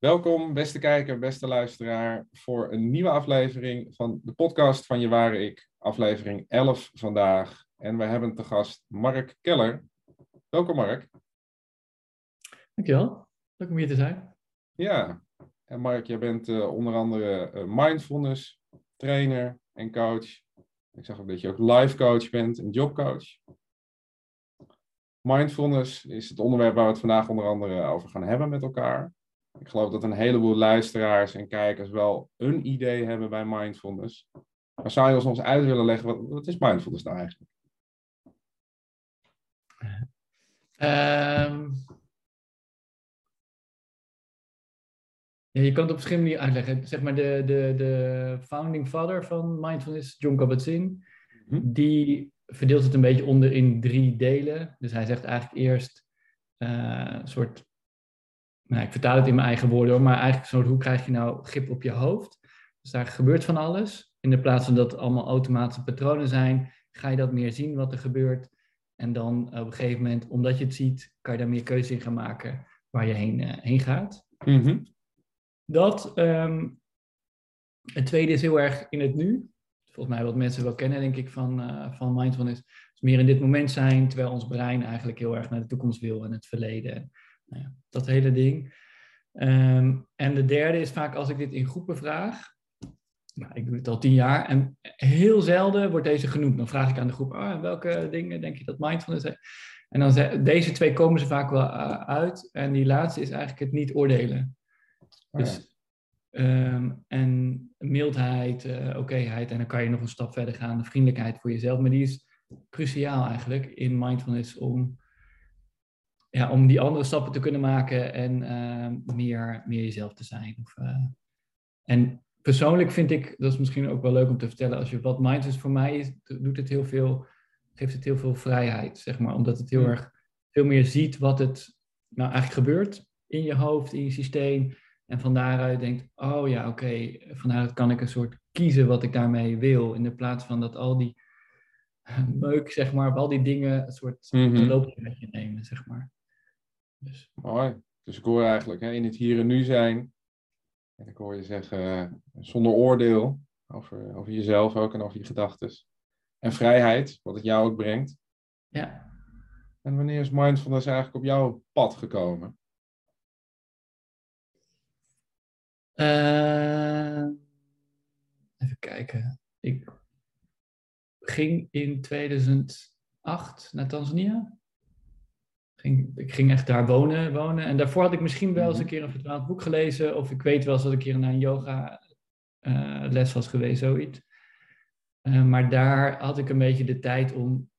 Welkom, beste kijker, beste luisteraar, voor een nieuwe aflevering van de podcast van Je Ware Ik, aflevering 11 vandaag. En we hebben te gast Mark Keller. Welkom, Mark. Dankjewel. Leuk om hier te zijn. Ja, en Mark, jij bent uh, onder andere uh, mindfulness trainer en coach. Ik zag ook dat je ook life coach bent en jobcoach. Mindfulness is het onderwerp waar we het vandaag onder andere over gaan hebben met elkaar. Ik geloof dat een heleboel luisteraars en kijkers wel een idee hebben bij mindfulness. Maar zou je ons ons uit willen leggen, wat, wat is mindfulness nou eigenlijk? Um, ja, je kan het op verschillende manieren uitleggen. Zeg maar de, de, de founding father van mindfulness, John Kabat-Zinn, -hmm. die verdeelt het een beetje onder in drie delen. Dus hij zegt eigenlijk eerst uh, een soort nou, ik vertaal het in mijn eigen woorden hoor, maar eigenlijk soort, hoe krijg je nou grip op je hoofd? Dus daar gebeurt van alles. In de plaats van dat het allemaal automatische patronen zijn, ga je dat meer zien wat er gebeurt. En dan op een gegeven moment, omdat je het ziet, kan je daar meer keuze in gaan maken waar je heen, uh, heen gaat. Mm -hmm. Dat. Um, het tweede is heel erg in het nu. Volgens mij wat mensen wel kennen, denk ik, van, uh, van mindfulness. Dus meer in dit moment zijn, terwijl ons brein eigenlijk heel erg naar de toekomst wil en het verleden. Nou ja, dat hele ding. Um, en de derde is vaak als ik dit in groepen vraag. Nou, ik doe het al tien jaar en heel zelden wordt deze genoemd. Dan vraag ik aan de groep, ah, welke dingen denk je dat mindfulness is? En dan zijn deze twee komen ze vaak wel uit. En die laatste is eigenlijk het niet oordelen. Oh, dus, um, en mildheid, uh, okéheid. En dan kan je nog een stap verder gaan. De vriendelijkheid voor jezelf. Maar die is cruciaal eigenlijk in mindfulness om ja, om die andere stappen te kunnen maken en uh, meer, meer jezelf te zijn. Of, uh, en persoonlijk vind ik, dat is misschien ook wel leuk om te vertellen, als je wat mindfulness voor mij is, doet het heel veel, geeft het heel veel vrijheid, zeg maar. Omdat het heel erg veel meer ziet wat het nou eigenlijk gebeurt in je hoofd, in je systeem. En van daaruit denkt, oh ja, oké, okay, van daaruit kan ik een soort kiezen wat ik daarmee wil. In de plaats van dat al die meuk, zeg maar, al die dingen een soort mm -hmm. loopje met je nemen, zeg maar. Dus. Mooi. Dus ik hoor eigenlijk hè, in het hier en nu zijn. En ik hoor je zeggen zonder oordeel over, over jezelf ook en over je gedachten. En vrijheid, wat het jou ook brengt. Ja. En wanneer is mindfulness eigenlijk op jouw pad gekomen? Uh, even kijken. Ik ging in 2008 naar Tanzania. Ging, ik ging echt daar wonen, wonen. En daarvoor had ik misschien wel eens een keer een vertaald boek gelezen. Of ik weet wel eens dat ik een keer naar een yoga uh, les was geweest, zoiets. Uh, maar daar had ik een beetje de tijd om,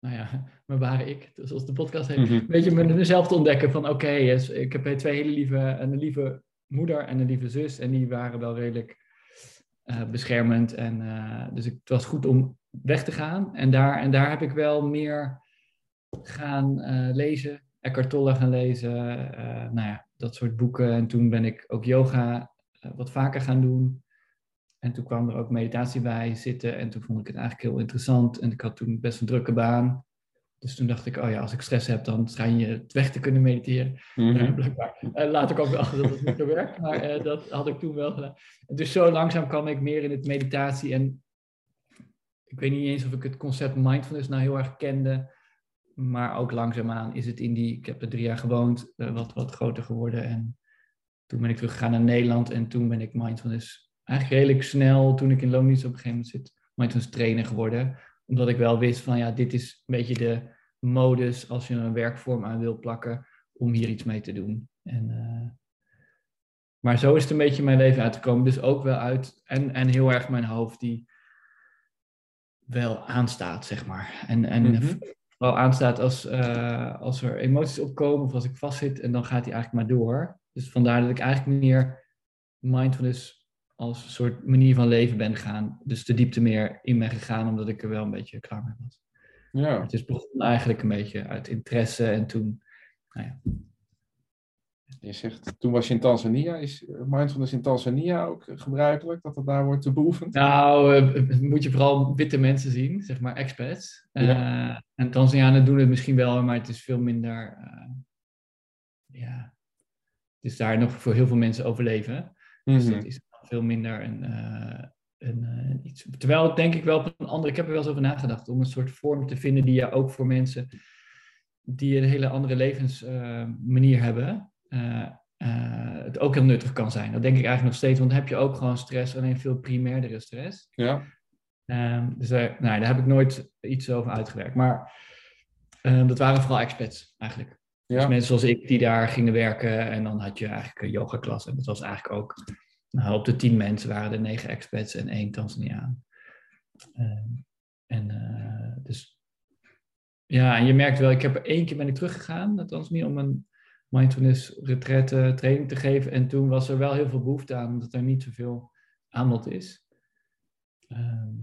nou ja, maar waar ik, zoals de podcast heet, mm -hmm. een beetje mezelf te ontdekken van oké, okay, yes, ik heb twee hele lieve, een lieve moeder en een lieve zus. En die waren wel redelijk uh, beschermend. En, dus het was goed om weg te gaan. En daar, en daar heb ik wel meer gaan uh, lezen. Eckhart Tolle gaan lezen. Uh, nou ja, dat soort boeken. En toen ben ik ook yoga uh, wat vaker gaan doen. En toen kwam er ook meditatie bij zitten. En toen vond ik het eigenlijk heel interessant. En ik had toen best een drukke baan. Dus toen dacht ik, oh ja, als ik stress heb, dan schijn je het weg te kunnen mediteren. Mm blijkbaar. laat ik ook wel achter dat het niet zo werkt. Maar dat had ik toen wel gedaan. Dus zo langzaam kwam ik meer in het meditatie. En ik weet niet eens of ik het concept mindfulness nou heel erg kende. Maar ook langzaamaan is het in die, ik heb er drie jaar gewoond, uh, wat, wat groter geworden. En toen ben ik teruggegaan naar Nederland en toen ben ik mindfulness eigenlijk redelijk snel, toen ik in loondienst op een gegeven moment zit, mindfulness trainer geworden. Omdat ik wel wist van ja, dit is een beetje de modus als je een werkvorm aan wil plakken om hier iets mee te doen. En, uh, maar zo is het een beetje mijn leven uitgekomen. Dus ook wel uit en, en heel erg mijn hoofd die wel aanstaat, zeg maar. En, en -hmm wel aanstaat als, uh, als er emoties opkomen of als ik vastzit en dan gaat hij eigenlijk maar door. Dus vandaar dat ik eigenlijk meer mindfulness als een soort manier van leven ben gegaan. Dus de diepte meer in ben gegaan omdat ik er wel een beetje klaar mee was. Ja. Het is begonnen eigenlijk een beetje uit interesse en toen, nou ja. Je zegt, toen was je in Tanzania. Is mindfulness in Tanzania ook gebruikelijk, dat het daar wordt beoefend? Nou, uh, moet je vooral witte mensen zien, zeg maar expats. Ja. Uh, en Tanzanianen doen het misschien wel, maar het is veel minder... Uh, ja, het is daar nog voor heel veel mensen overleven. Dus Mhm. dat is veel minder een, eh, een, eh, iets. Terwijl denk ik wel op een andere, ik heb er wel eens over nagedacht, om een soort vorm te vinden die je ook voor mensen die een hele andere levensmanier hebben, eh, eh, het ook heel nuttig kan zijn. Dat denk ik eigenlijk nog steeds, want dan heb je ook gewoon stress, alleen veel primairdere stress. Ja. Ehm, dus daar, nou, daar heb ik nooit iets over uitgewerkt. Maar ehm, dat waren vooral expats eigenlijk. Dus Ja. mensen zoals ik die daar gingen werken. En dan had je eigenlijk een yogaklas. En dat was eigenlijk ook... Nou, op de tien mensen waren er negen expats en één Tanzaniaan. Ehm, en eh, dus... Ja, en je merkt wel... Ik heb er één keer ben ik teruggegaan naar Tanzania om een mindfulness retraite training te geven. En toen was er wel heel veel behoefte aan, omdat er niet zoveel aanbod is. Ehm,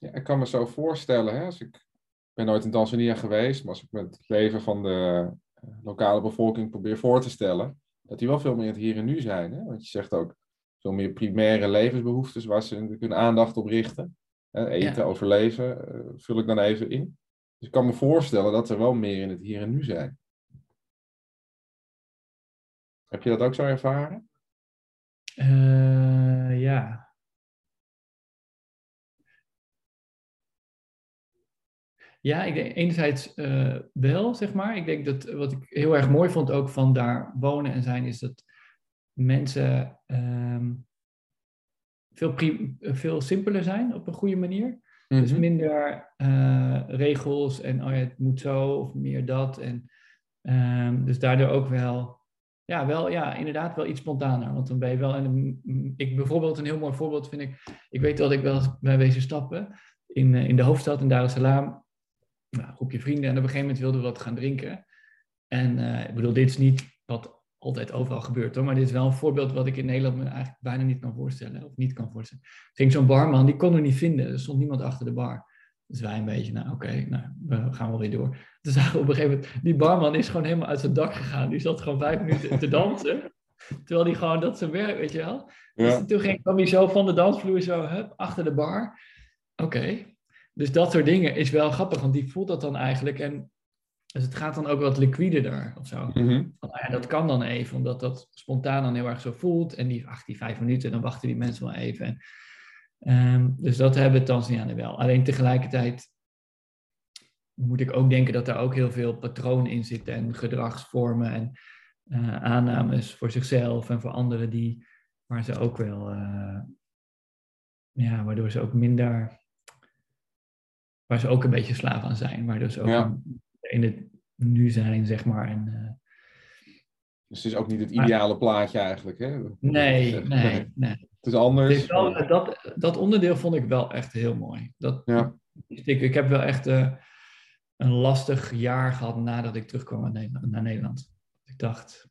Ja, ik kan me zo voorstellen, hè, als ik, ben nooit in Tanzania geweest, maar als ik me het leven van de eh, lokale bevolking probeer voor te stellen, dat die wel veel meer het hier en nu zijn. Hè? Want je zegt ook veel meer primaire levensbehoeftes waar ze hun aandacht op richten. Hè, eten, Ja. overleven, eh, vul ik dan even in. Dus ik kan me voorstellen dat er wel meer in het hier en nu zijn. Heb je dat ook zo ervaren? Eh, ja. Ja, ik denk enerzijds eh, wel, zeg maar. Ik denk dat wat ik heel erg mooi vond ook van daar wonen en zijn, is dat mensen ehm, veel, veel simpeler zijn op een goede manier. Dus Mhm. minder eh, regels en oh ja, het moet zo of meer dat. En, ehm, dus daardoor ook wel, ja, wel, ja, inderdaad wel iets spontaner. Want dan ben je wel, en ik bijvoorbeeld, een heel mooi voorbeeld vind ik, ik weet dat ik wel eens ben wezen stappen in, eh, in de hoofdstad in Dar es Salaam. Nou, groepje vrienden en op een gegeven moment wilden we wat gaan drinken. En eh, ik bedoel, dit is niet wat altijd overal gebeurt hoor, maar dit is wel een voorbeeld wat ik in Nederland me eigenlijk bijna niet kan voorstellen, of niet kan voorstellen. Er ging zo'n barman, die kon er niet vinden, er stond niemand achter de bar. Dus wij een beetje, nou oké, nou, we gaan wel weer door. Toen zagen we op een gegeven moment, die barman is gewoon helemaal uit zijn dak gegaan. Die zat gewoon vijf minuten te dansen. Terwijl die gewoon, dat zijn werk, weet je wel. Ja. Dus toen ging, kwam hij zo van de dansvloer, zo hup, achter de bar. Oké. Dus dat soort dingen is wel grappig, want die voelt dat dan eigenlijk. En dus het gaat dan ook wat liquider of zo. Mhm. Ah ja, dat kan dan even, omdat dat spontaan dan heel erg zo voelt. En die, ach, die vijf minuten, dan wachten die mensen wel even. En, ehm, dus dat hebben Tanzanianen wel. Alleen tegelijkertijd moet ik ook denken dat daar ook heel veel patronen in zitten. En gedragsvormen en eh, aannames voor zichzelf en voor anderen. Die, waar ze ook wel, eh, ja, waardoor ze ook minder, waar ze ook een beetje slaaf aan zijn. Waardoor ze ook Ja. In het nu zijn, zeg maar. En, eh, Dus het is ook niet het ideale plaatje eigenlijk. Hè? Nee, nee, nee. Het is anders. Het is wel, dat, dat onderdeel vond ik wel echt heel mooi. Dat, Ja. ik, ik heb wel echt eh, een lastig jaar gehad nadat ik terugkwam naar Nederland. Naar Nederland. Ik dacht,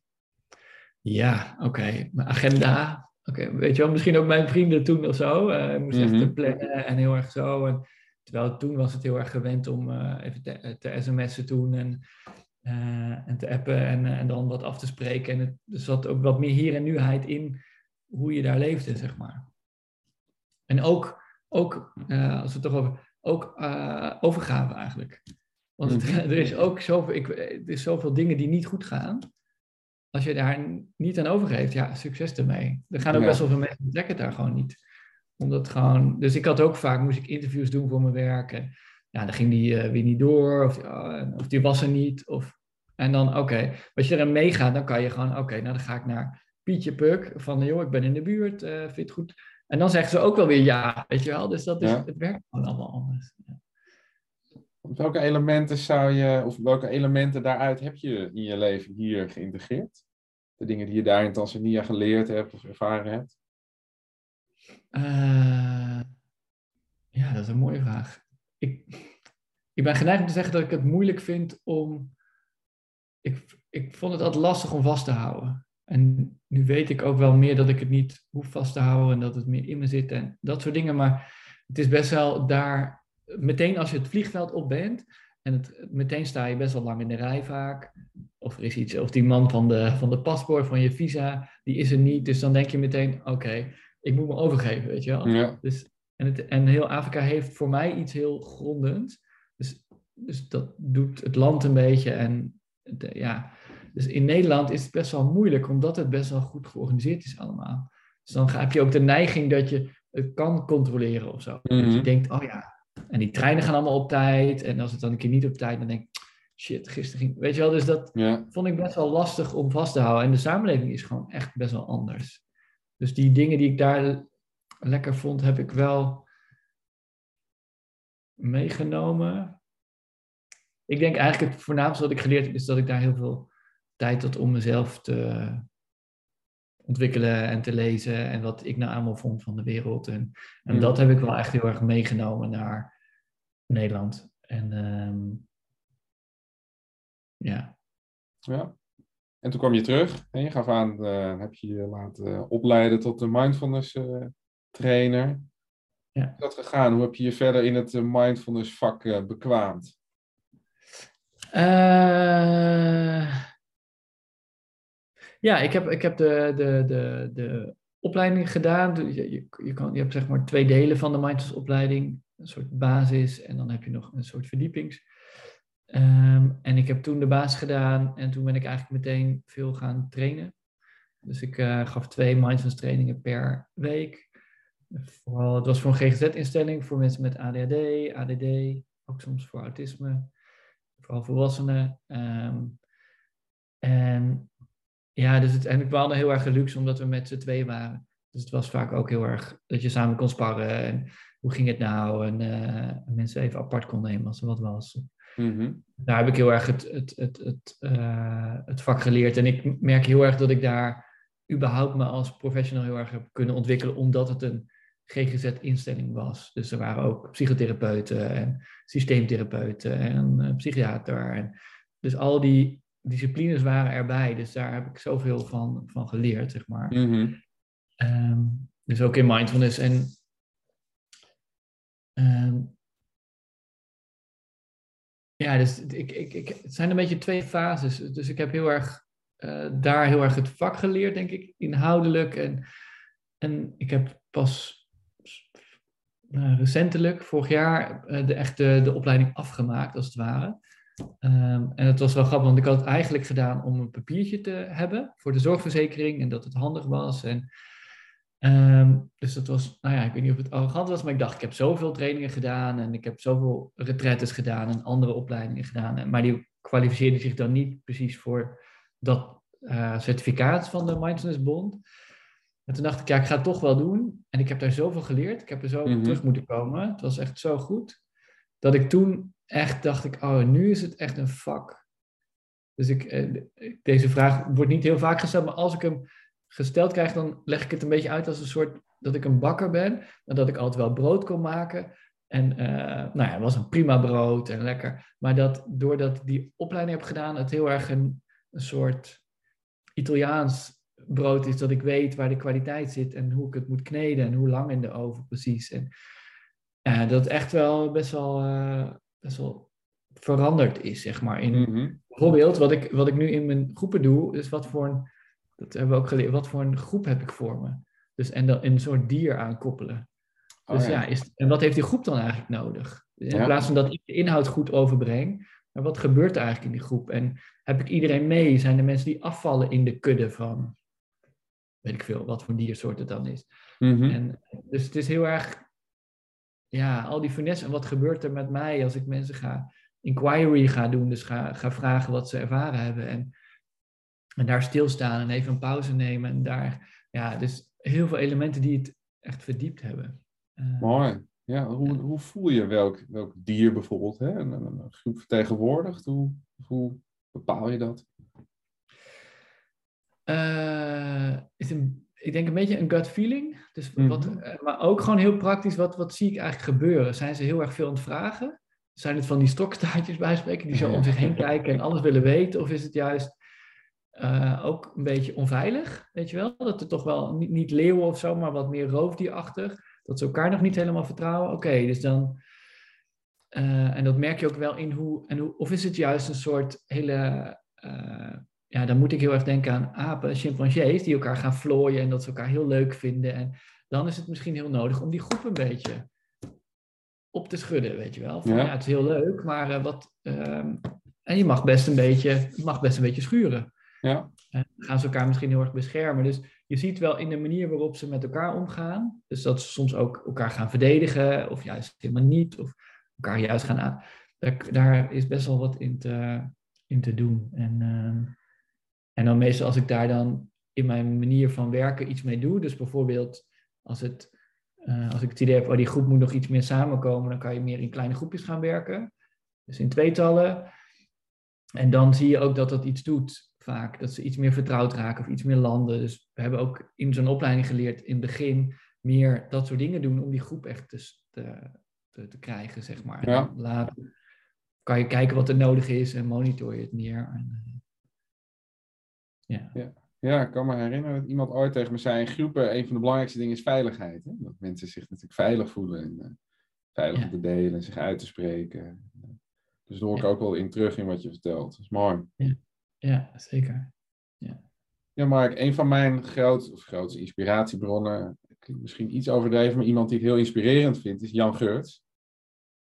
ja, oké, mijn agenda. Oké, weet je wel, misschien ook mijn vrienden toen of zo. eh, ik moest Mhm. even plannen en heel erg zo. En, terwijl toen was het heel erg gewend om eh, even te, te sms'en toen en, eh, en te appen en, eh, en dan wat af te spreken. En het, er zat ook wat meer hier en nuheid in hoe je daar leefde, zeg maar. En ook, ook eh, als we het toch over, ook eh, overgave eigenlijk. Want het- Mhm. er is ook zoveel, ik, er is zoveel dingen die niet goed gaan. Als je daar niet aan overgeeft, ja, succes ermee. Er gaan ook Ja. best wel veel mensen trekken daar gewoon niet. Omdat gewoon, dus ik had ook vaak, moest ik interviews doen voor mijn werk. En ja, dan ging die eh, weer niet door, of, ja, of die was er niet. Of, en dan, oké, als je erin meegaat, dan kan je gewoon, oké, nou dan ga ik naar Pietje Puk. Van, joh, ik ben in de buurt, eh vind je het goed? En dan zeggen ze ook wel weer ja, weet je wel. Dus dat is, Ja. het werkt gewoon allemaal anders. Ja. Welke elementen zou je, of welke elementen daaruit heb je in je leven hier geïntegreerd? De dingen die je daar in Tanzania geleerd hebt of ervaren hebt? Eh, ja, dat is een mooie vraag. Ik, ik ben geneigd om te zeggen dat ik het moeilijk vind om. Ik, ik vond het altijd lastig om vast te houden. En nu weet ik ook wel meer dat ik het niet hoef vast te houden en dat het meer in me zit en dat soort dingen. Maar het is best wel daar, meteen als je het vliegveld op bent en het, meteen sta je best wel lang in de rij vaak. Of er is iets, of die man van de, van de paspoort, van je visa, die is er niet. Dus dan denk je meteen, oké, ik moet me overgeven, weet je wel. Ja. Dus, en, het, en heel Afrika heeft voor mij iets heel grondends. Dus, dus dat doet het land een beetje. En het, ja, Dus in Nederland is het best wel moeilijk, omdat het best wel goed georganiseerd is allemaal. Dus dan heb je ook de neiging dat je het kan controleren of zo. Dat je Mhm. denkt, oh ja, en die treinen gaan allemaal op tijd. En als het dan een keer niet op tijd, dan denk ik, shit, gisteren ging... Weet je wel, dus dat Ja. vond ik best wel lastig om vast te houden. En de samenleving is gewoon echt best wel anders. Dus die dingen die ik daar lekker vond, heb ik wel meegenomen. Ik denk eigenlijk het voornaamste wat ik geleerd heb, is dat ik daar heel veel tijd had om mezelf te ontwikkelen en te lezen. En wat ik nou allemaal vond van de wereld. En, en dat heb ik wel echt heel erg meegenomen naar Nederland. En ehm, ja. Ja. En toen kwam je terug en je gaf aan, eh, heb je je laten opleiden tot de mindfulness eh, trainer. Ja. Hoe is dat gegaan? Hoe heb je je verder in het eh, mindfulness vak eh, bekwaamd? Eh, ja, ik heb, ik heb de, de, de, de opleiding gedaan. Je, je, je, kan, je hebt zeg maar twee delen van de mindfulness opleiding. Een soort basis en dan heb je nog een soort verdiepings. Ehm, en ik heb toen de basis gedaan en toen ben ik eigenlijk meteen veel gaan trainen. Dus ik eh, gaf twee mindfulness trainingen per week. Vooral, het was voor een GGZ-instelling voor mensen met ADHD, ADD, ook soms voor autisme vooral volwassenen. Ehm, en ja, dus het, en ik heel erg luxe omdat we met z'n tweeën waren. Dus het was vaak ook heel erg dat je samen kon sparren. En hoe ging het nou? En eh, mensen even apart kon nemen als er wat was. Mhm. Daar heb ik heel erg het, het, het, het, eh, het vak geleerd. En ik merk heel erg dat ik daar überhaupt me als professional heel erg heb kunnen ontwikkelen, omdat het een GGZ-instelling was. Dus er waren ook psychotherapeuten en systeemtherapeuten en eh, psychiater. En dus al die disciplines waren erbij. Dus daar heb ik zoveel van, van geleerd, zeg maar. Mhm. Ehm, dus ook in mindfulness. En ehm, ja, dus ik, ik, ik, het zijn een beetje twee fases. Dus ik heb heel erg eh, daar heel erg het vak geleerd, denk ik, inhoudelijk. En, en ik heb pas eh, recentelijk, vorig jaar, eh, de, echt de, de opleiding afgemaakt, als het ware. Ehm, en het was wel grappig, want ik had het eigenlijk gedaan om een papiertje te hebben voor de zorgverzekering en dat het handig was. En, ehm, dus dat was, nou ja, ik weet niet of het arrogant was, maar ik dacht, ik heb zoveel trainingen gedaan en ik heb zoveel retretes gedaan en andere opleidingen gedaan. En, maar die kwalificeerde zich dan niet precies voor dat eh, certificaat van de Mindfulness Bond. En toen dacht ik, ja, ik ga het toch wel doen. En ik heb daar zoveel geleerd. Ik heb er zo Mhm. terug moeten komen. Het was echt zo goed. Dat ik toen echt dacht ik, oh, nu is het echt een vak. Dus ik, eh, deze vraag wordt niet heel vaak gesteld, maar als ik hem gesteld krijg, dan leg ik het een beetje uit als een soort dat ik een bakker ben. En dat ik altijd wel brood kon maken. En eh, nou ja, het was een prima brood en lekker. Maar dat doordat ik die opleiding heb gedaan, het heel erg een, een soort Italiaans brood is dat ik weet waar de kwaliteit zit en hoe ik het moet kneden en hoe lang in de oven precies. En ja, dat echt wel best wel, eh, best wel veranderd is, zeg maar. In, Mhm. Bijvoorbeeld, wat ik, wat ik nu in mijn groepen doe, is wat voor een, dat hebben we ook geleerd, wat voor een groep heb ik voor me? Dus en dan een soort dier aan koppelen. Oh, Dus ja. ja, is, en wat heeft die groep dan eigenlijk nodig? In Ja. plaats van dat ik de inhoud goed overbreng, maar wat gebeurt er eigenlijk in die groep? En heb ik iedereen mee? Zijn er mensen die afvallen in de kudde van, weet ik veel, wat voor diersoort het dan is? Mhm. En, dus het is heel erg, ja, al die finesse. En wat gebeurt er met mij als ik mensen ga, inquiry ga doen, dus ga, ga vragen wat ze ervaren hebben. En, en daar stilstaan en even een pauze nemen. En daar, ja, dus heel veel elementen die het echt verdiept hebben. Eh, Mooi. Ja, hoe, hoe voel je welk, welk dier bijvoorbeeld hè? Een, groep vertegenwoordigt? Hoe, hoe bepaal je dat? eh, is een, ik denk een beetje een gut feeling. Dus Mhm. wat, eh, maar ook gewoon heel praktisch, wat, wat zie ik eigenlijk gebeuren? Zijn ze heel erg veel aan het vragen? Zijn het van die stokstaartjes bij spreken die zo om zich heen kijken en alles willen weten? Of is het juist eh, ook een beetje onveilig, weet je wel? Dat er toch wel niet, niet leeuwen of zo, maar wat meer roofdierachtig. Dat ze elkaar nog niet helemaal vertrouwen. Oké, dus dan... eh, en dat merk je ook wel in hoe, en hoe... Of is het juist een soort hele... eh, ja, dan moet ik heel erg denken aan apen, chimpansees, die elkaar gaan vlooien en dat ze elkaar heel leuk vinden. En dan is het misschien heel nodig om die groep een beetje op te schudden, weet je wel. Van, Ja. ja. het is heel leuk, maar wat... ehm, en je mag best een beetje, mag best een beetje schuren. Ja. En gaan ze elkaar misschien heel erg beschermen. Dus je ziet wel in de manier waarop ze met elkaar omgaan. Dus dat ze soms ook elkaar gaan verdedigen, of juist helemaal niet, of elkaar juist gaan aan. Daar, is best wel wat in te, in te doen. En, ehm, en dan meestal als ik daar dan in mijn manier van werken iets mee doe. Dus bijvoorbeeld als, het, eh, als ik het idee heb, oh, die groep moet nog iets meer samenkomen, dan kan je meer in kleine groepjes gaan werken. Dus in tweetallen. En dan zie je ook dat dat iets doet vaak. Dat ze iets meer vertrouwd raken of iets meer landen. Dus we hebben ook in zo'n opleiding geleerd in het begin meer dat soort dingen doen om die groep echt te, te, te krijgen, zeg maar. Ja. later kan je kijken wat er nodig is en monitor je het meer. En, eh, ja. Ja, ik kan me herinneren dat iemand ooit tegen me zei: in groepen, een van de belangrijkste dingen is veiligheid. Hè? Dat mensen zich natuurlijk veilig voelen en eh, veilig Ja. te delen en zich uit te spreken. Dus daar hoor ik Ja. ook wel in terug in wat je vertelt. Dat is mooi. ja, zeker. Ja, Mark, een van mijn groot, of grootste inspiratiebronnen, klinkt misschien iets overdreven, maar iemand die ik heel inspirerend vind, is Jan Geurts.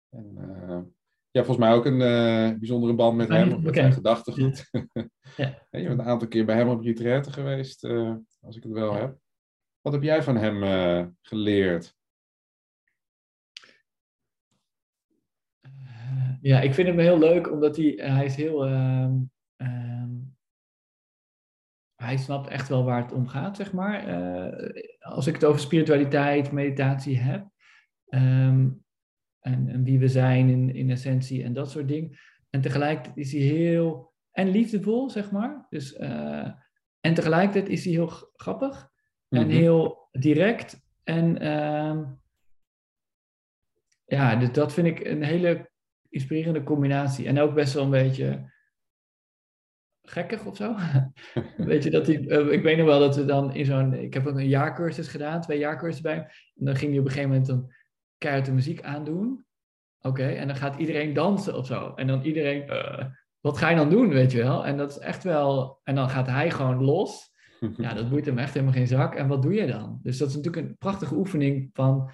En eh, ja, volgens mij ook een eh, bijzondere band met hem, of met zijn gedachtegoed. Ja. En je bent een aantal keer bij hem op retraite geweest, eh, als ik het wel Ja. heb. Wat heb jij van hem geleerd? Ja, ik vind hem heel leuk omdat hij, hij is heel. ehm, ehm, hij snapt echt wel waar het om gaat, zeg maar. Eh, als ik het over spiritualiteit, meditatie heb. ehm, en, en wie we zijn in, in essentie en dat soort dingen. En tegelijkertijd is hij heel. En liefdevol, zeg maar. Dus, eh, en tegelijkertijd is hij heel grappig. En Mhm. heel direct. En ehm, ja, dus dat vind ik een hele inspirerende combinatie. En ook best wel een beetje gekkig of zo. Weet je, dat hij, eh, ik weet nog wel dat we dan in zo'n, ik heb ook een jaarcursus gedaan, twee jaarcursussen bij hem. En dan ging hij op een gegeven moment dan keihard de muziek aandoen. Oké, en dan gaat iedereen dansen of zo. En dan iedereen, eh, wat ga je dan doen, weet je wel? En dat is echt wel, en dan gaat hij gewoon los. Ja, dat boeit hem echt helemaal geen zak. En wat doe je dan? Dus dat is natuurlijk een prachtige oefening van...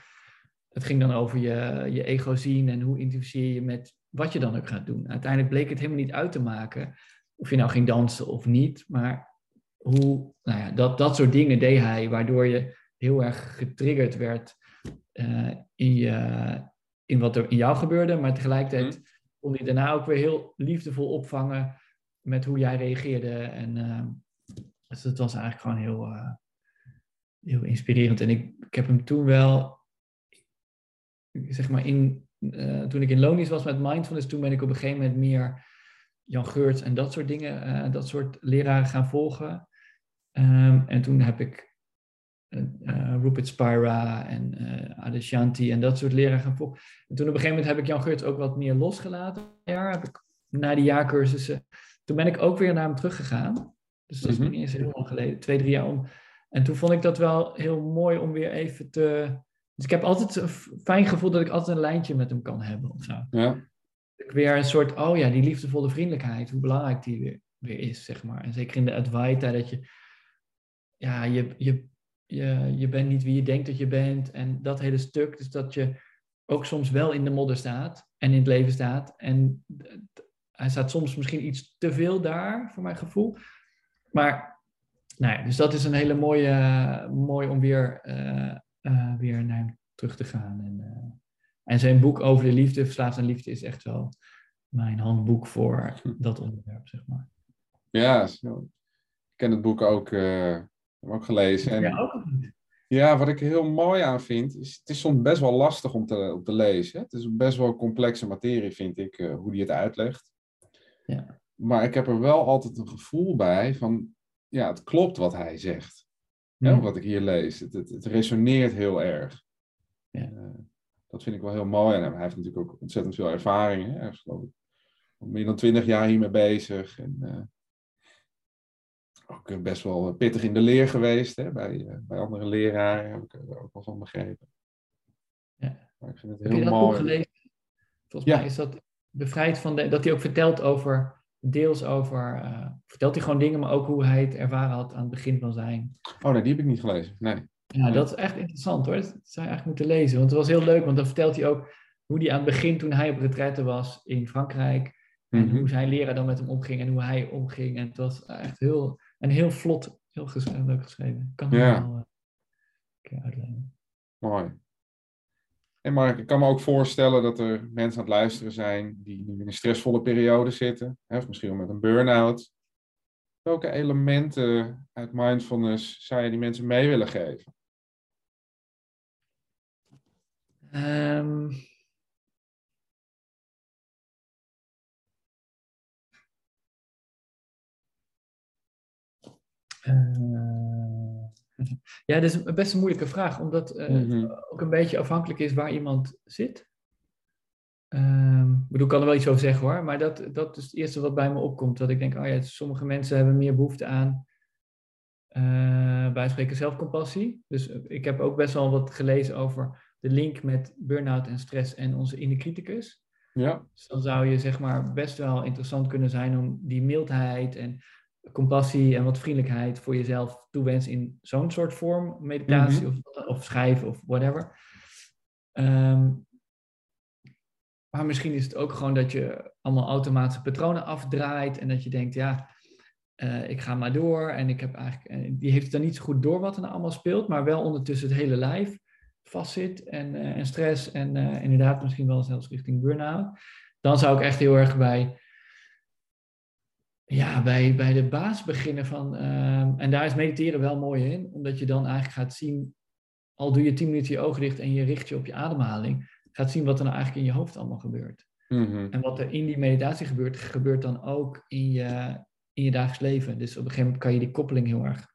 Het ging dan over je, je ego zien en hoe identificeer je met wat je dan ook gaat doen. Uiteindelijk bleek het helemaal niet uit te maken of je nou ging dansen of niet. Maar hoe, nou ja, dat, dat soort dingen deed hij, waardoor je heel erg getriggerd werd eh, in, je, in wat er in jou gebeurde. Maar tegelijkertijd kon hij daarna ook weer heel liefdevol opvangen met hoe jij reageerde. En eh, dus dat was eigenlijk gewoon heel, eh, heel inspirerend. En ik, ik heb hem toen wel, zeg maar, in, toen ik in Lonisch was met Mindfulness, toen ben ik op een gegeven moment meer Jan Geurts en dat soort dingen, eh, dat soort leraren gaan volgen. Ehm, en toen heb ik eh, eh, Rupert Spira en eh Adyashanti en dat soort leraren gaan volgen. En toen op een gegeven moment heb ik Jan Geurts ook wat meer losgelaten. Ja, heb ik, na die jaarcursussen. Toen ben ik ook weer naar hem teruggegaan. Dus dat is Mhm. niet eens heel lang geleden, twee, drie jaar om. En toen vond ik dat wel heel mooi om weer even te. Dus ik heb altijd een fijn gevoel dat ik altijd een lijntje met hem kan hebben of zo. Ja, weer een soort, oh ja, die liefdevolle vriendelijkheid, hoe belangrijk die weer, is, zeg maar. En zeker in de Advaita, dat je, ja, je, je, je, je bent niet wie je denkt dat je bent. En dat hele stuk, dus dat je ook soms wel in de modder staat en in het leven staat. En hij staat soms misschien iets te veel daar, voor mijn gevoel. Maar, nou ja, dus dat is een hele mooie, mooi om weer, eh, eh, weer naar hem terug te gaan. En, eh, en zijn boek over de liefde, Verslaafd aan Liefde, is echt wel mijn handboek voor dat onderwerp, zeg maar. ja zo. ik ken het boek ook, heb ook gelezen. En, Ja, ook. Ja, wat ik er heel mooi aan vind, is het is soms best wel lastig om te, om te lezen. hè. Het is best wel complexe materie, vind ik, eh, hoe die het uitlegt. Ja. Maar ik heb er wel altijd een gevoel bij van, ja, het klopt wat hij zegt. Hè, wat ik hier lees. Het, het, het resoneert heel erg. Ja. Eh, dat vind ik wel heel mooi. En hij heeft natuurlijk ook ontzettend veel ervaring. Hè. Hij is geloof ik al meer dan twintig jaar hiermee bezig. En, eh, ook eh, best wel pittig in de leer geweest. Hè, bij, eh, bij andere leraren heb ik er ook wel van begrepen. Ja. Maar ik vind het Heb heel mooi. Volgens Ja. mij is dat bevrijd van de, dat hij ook vertelt over, deels over, eh, vertelt hij gewoon dingen, maar ook hoe hij het ervaren had aan het begin van zijn. Oh nee, die heb ik niet gelezen. Nee. Ja, dat is echt interessant hoor. Dat zou je eigenlijk moeten lezen. Want het was heel leuk, want dan vertelt hij ook hoe hij aan het begin, toen hij op retraite was in Frankrijk, En Mhm. hoe zijn leraar dan met hem omging en hoe hij omging. En het was echt heel, en heel vlot, heel ges- eh, leuk geschreven. Ik kan het Ja. wel een keer uitleggen. Mooi. En Mark, ik kan me ook voorstellen dat er mensen aan het luisteren zijn die nu in een stressvolle periode zitten, hè, of misschien wel met een burn-out. Welke elementen uit mindfulness zou je die mensen mee willen geven? Ehm, eh, ja, dat is best een moeilijke vraag, omdat het ook een beetje afhankelijk is waar iemand zit. Ehm, ik bedoel, ik kan er wel iets over zeggen hoor, maar dat, dat is het eerste wat bij me opkomt. Dat ik denk, oh ja, sommige mensen hebben meer behoefte aan, bij spreken zelfcompassie. Dus ik heb ook best wel wat gelezen over de link met burn-out en stress en onze inner criticus. Ja. Dus dan zou je zeg maar best wel interessant kunnen zijn om die mildheid en compassie en wat vriendelijkheid voor jezelf toewensen in zo'n soort vorm, meditatie of, of schrijven of whatever. Ehm, maar misschien is het ook gewoon dat je allemaal automatische patronen afdraait en dat je denkt, ja, eh, ik ga maar door en ik heb eigenlijk, en die heeft dan niet zo goed door wat er nou allemaal speelt, maar wel ondertussen het hele lijf vastzit en, eh, en stress en eh, inderdaad misschien wel zelfs richting burn-out. Dan zou ik echt heel erg bij, ja, bij, bij de baas beginnen van, ehm, en daar is mediteren wel mooi in, omdat je dan eigenlijk gaat zien, al doe je tien minuten je ogen dicht en je richt je op je ademhaling, gaat zien wat er nou eigenlijk in je hoofd allemaal gebeurt. Mhm. En wat er in die meditatie gebeurt, gebeurt dan ook in je, in je dagelijks leven. Dus op een gegeven moment kan je die koppeling heel erg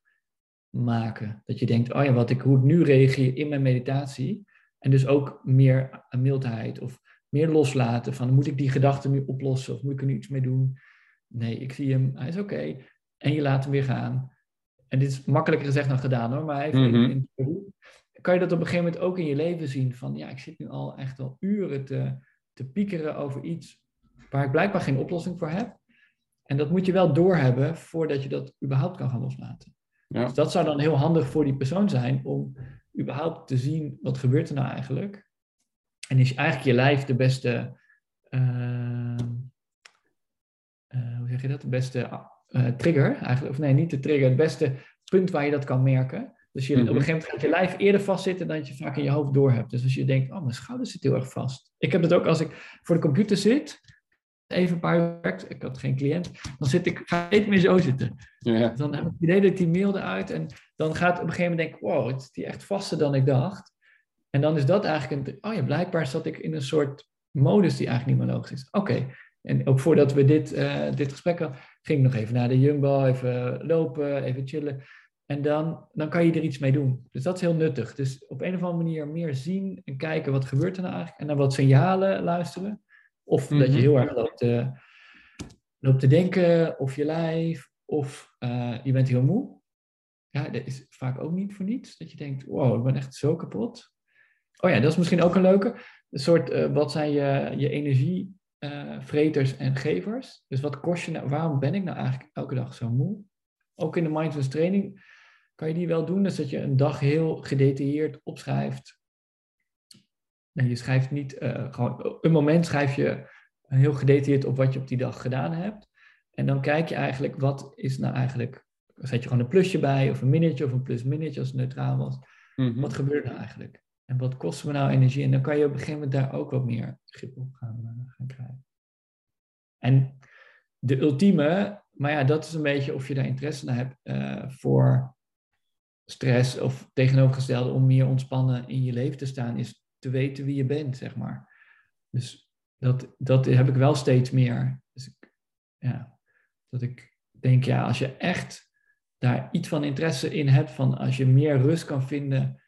maken. Dat je denkt, oh ja, wat ik, hoe ik nu reageer in mijn meditatie. En dus ook meer mildheid of meer loslaten van, moet ik die gedachte nu oplossen of moet ik er nu iets mee doen? Nee, ik zie hem, hij is oké. En je laat hem weer gaan. En dit is makkelijker gezegd dan gedaan hoor, maar even Mhm. in, kan je dat op een gegeven moment ook in je leven zien van, ja, ik zit nu al echt al uren te, te piekeren over iets waar ik blijkbaar geen oplossing voor heb. En dat moet je wel doorhebben voordat je dat überhaupt kan gaan loslaten. Ja. Dus dat zou dan heel handig voor die persoon zijn om überhaupt te zien wat gebeurt er nou eigenlijk. En is eigenlijk je lijf de beste, eh, eh, hoe zeg je dat, de beste eh, trigger eigenlijk, of nee, niet de trigger, het beste punt waar je dat kan merken. Dus je, Mhm. op een gegeven moment gaat je lijf eerder vastzitten dan dat je vaak in je hoofd door hebt. Dus als je denkt, oh, mijn schouder zit heel erg vast. Ik heb het ook als ik voor de computer zit, even een paar uur werkt, ik had geen cliënt, dan zit ik, ga ik meer zo zitten. Ja. Dan heb ik het idee dat ik die mail eruit en dan gaat op een gegeven moment denk ik, wow, het is die echt vaster dan ik dacht. En dan is dat eigenlijk een, oh ja, blijkbaar zat ik in een soort modus die eigenlijk niet meer logisch is. Oké, en ook voordat we dit, eh, dit gesprek hadden, ging ik nog even naar de Jumbo, even lopen, even chillen. En dan, dan kan je er iets mee doen. Dus dat is heel nuttig. Dus op een of andere manier meer zien en kijken wat gebeurt er nou eigenlijk. En naar wat signalen luisteren. Of dat Mhm. je heel erg loopt te, loopt te denken, of je lijf, of eh, je bent heel moe. Ja, dat is vaak ook niet voor niets. Dat je denkt, wow, ik ben echt zo kapot. Oh ja, dat is misschien ook een leuke. Een soort, eh, wat zijn je, je energievreters en gevers? Dus wat kost je nou, waarom ben ik nou eigenlijk elke dag zo moe? Ook in de mindfulness training kan je die wel doen. Dus dat je een dag heel gedetailleerd opschrijft. Nee, je schrijft niet, eh, gewoon een moment schrijf je heel gedetailleerd op wat je op die dag gedaan hebt. En dan kijk je eigenlijk, wat is nou eigenlijk, zet je gewoon een plusje bij, of een minnetje, of een plus-minnetje als het neutraal was. Mhm. Wat gebeurt er nou eigenlijk? En wat kost me nou energie? En dan kan je op een gegeven moment daar ook wat meer grip op gaan, eh, gaan krijgen. En de ultieme, maar ja, dat is een beetje of je daar interesse naar hebt eh, voor stress of tegenovergestelde om meer ontspannen in je leven te staan, is te weten wie je bent, zeg maar. Dus dat, dat heb ik wel steeds meer. Dus ik, ja, dat ik denk, ja, als je echt daar iets van interesse in hebt, van als je meer rust kan vinden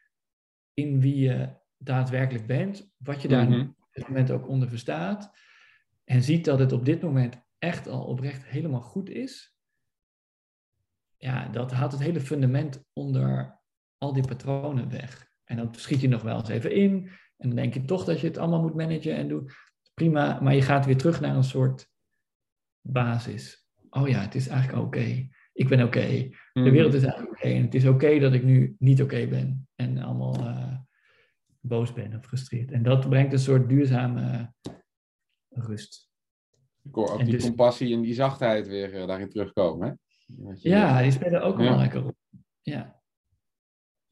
in wie je daadwerkelijk bent, wat je daar Mhm. op dit moment ook onder verstaat, en ziet dat het op dit moment echt al oprecht helemaal goed is, ja, dat haalt het hele fundament onder al die patronen weg. En dan schiet je nog wel eens even in, en dan denk je toch dat je het allemaal moet managen en doen. Prima, maar je gaat weer terug naar een soort basis. Oh ja, het is eigenlijk oké. Ik ben oké. De Mhm. wereld is eigenlijk oké. En het is oké dat ik nu niet oké ben. En allemaal eh, boos ben of gefrustreerd. En dat brengt een soort duurzame rust. Ik hoor ook En die dus- compassie en die zachtheid weer eh, daarin terugkomen. Hè? Je- Ja, die spelen ook een Ja. belangrijke rol. Ja,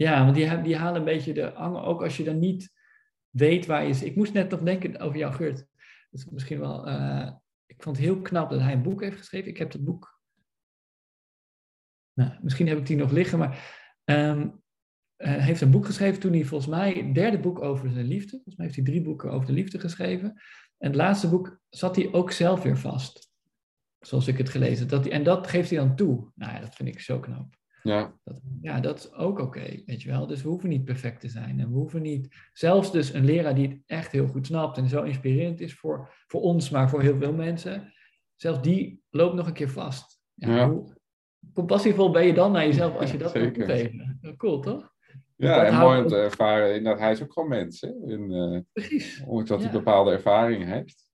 ja want die, die halen een beetje de angel, ook als je dan niet weet waar je is. Ik moest net nog denken over jou, Geurt. Misschien wel, eh, ik vond het heel knap dat hij een boek heeft geschreven. Ik heb het boek, nou, misschien heb ik die nog liggen, maar ehm, hij heeft een boek geschreven toen hij volgens mij het derde boek over zijn liefde. Volgens mij heeft hij drie boeken over de liefde geschreven. En het laatste boek zat hij ook zelf weer vast. Zoals ik het gelezen heb. En dat geeft hij dan toe. Nou ja, dat vind ik zo knap. Ja, Dat, ja, dat is ook oké, weet je wel. Dus we hoeven niet perfect te zijn. En we hoeven niet... Zelfs dus een leraar die het echt heel goed snapt en zo inspirerend is voor, voor ons, maar voor heel veel mensen. Zelfs die loopt nog een keer vast. Ja, Ja. Hoe compassievol ben je dan naar jezelf als je dat kan Zeker. toegeven? Cool, toch? ja dat en mooi om te ervaren. Inderdaad, hij is ook gewoon mens. Hè? En, eh, Precies. ondanks dat hij Ja. bepaalde ervaring heeft.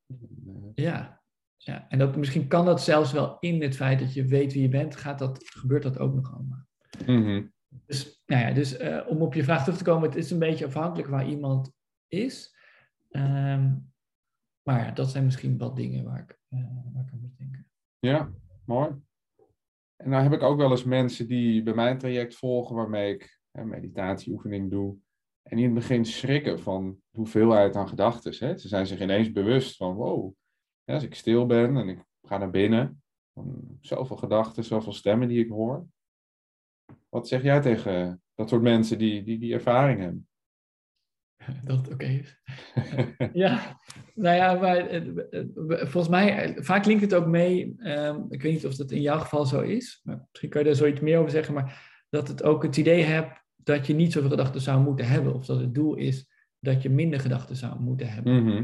Ja. Ja. En dat, misschien kan dat zelfs wel in het feit dat je weet wie je bent, gaat dat, gebeurt dat ook nog allemaal. Mhm. Dus, nou ja, dus eh, om op je vraag terug te komen, het is een beetje afhankelijk waar iemand is. Ehm, maar ja, dat zijn misschien wat dingen waar ik, eh, waar ik aan moet denken. Ja, mooi. En nou heb ik ook wel eens mensen die bij mijn traject volgen, waarmee ik hè, meditatieoefening doe. En die in het begin schrikken van de hoeveelheid aan gedachten. Ze zijn zich ineens bewust van, wow, hè, als ik stil ben en ik ga naar binnen, dan zoveel gedachten, zoveel stemmen die ik hoor. Wat zeg jij tegen dat soort mensen die die, die ervaring hebben? Dat het oké is. ja, nou ja, maar eh, eh, volgens mij, eh, vaak klinkt het ook mee, ehm, ik weet niet of dat in jouw geval zo is, maar misschien kan je daar zoiets meer over zeggen, maar dat het ook het idee hebt dat je niet zoveel gedachten zou moeten hebben, of dat het doel is dat je minder gedachten zou moeten hebben. Mhm.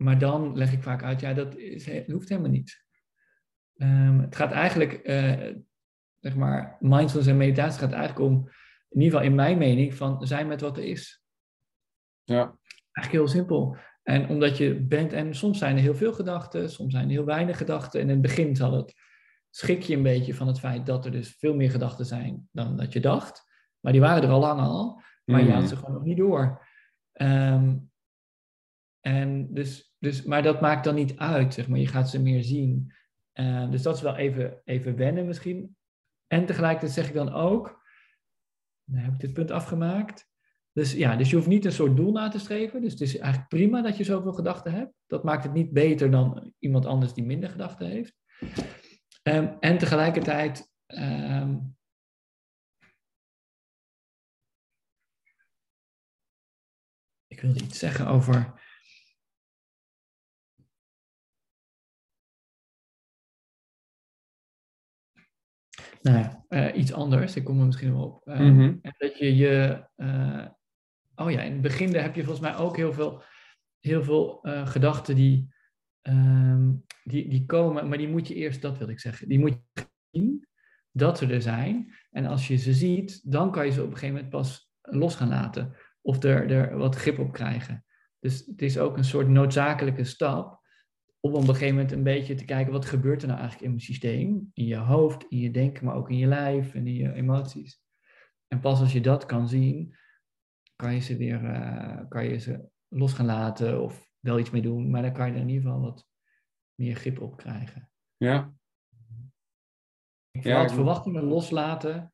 Maar dan leg ik vaak uit, ja, dat, is, dat hoeft helemaal niet. Ehm, het gaat eigenlijk, eh, zeg maar, mindfulness en meditatie gaat eigenlijk om, in ieder geval in mijn mening, van zijn met wat er is. Ja, Eigenlijk heel simpel. En omdat je bent, en soms zijn er heel veel gedachten, soms zijn er heel weinig gedachten. En in het begin zal het, schrik je een beetje van het feit dat er dus veel meer gedachten zijn dan dat je dacht. Maar die waren er al lang al, maar je Mhm. had ze gewoon nog niet door. Ehm, en dus, dus, maar dat maakt dan niet uit, zeg maar. Je gaat ze meer zien. Eh, dus dat is wel even, even wennen misschien. En tegelijkertijd zeg ik dan ook, nou heb ik dit punt afgemaakt. Dus ja, dus je hoeft niet een soort doel na te streven. Dus het is eigenlijk prima dat je zoveel gedachten hebt. Dat maakt het niet beter dan iemand anders die minder gedachten heeft. Ehm, en tegelijkertijd. ehm, ik wilde iets zeggen over. Nou ja, eh, iets anders. Ik kom er misschien wel op. Ehm, Mhm. en dat je je. eh, oh ja, in het begin heb je volgens mij ook heel veel, heel veel eh, gedachten die, ehm, die, die komen, maar die moet je eerst, dat wil ik zeggen, die moet je zien dat ze er zijn. En als je ze ziet, dan kan je ze op een gegeven moment pas los gaan laten of er, er wat grip op krijgen. Dus het is ook een soort noodzakelijke stap om op een gegeven moment een beetje te kijken wat gebeurt er nou eigenlijk in mijn systeem, in je hoofd, in je denken, maar ook in je lijf en in je emoties. En pas als je dat kan zien, kan je ze weer eh, kan je ze los gaan laten of wel iets mee doen, maar dan kan je er in ieder geval wat meer grip op krijgen. ja, ik- het verwachtingen loslaten,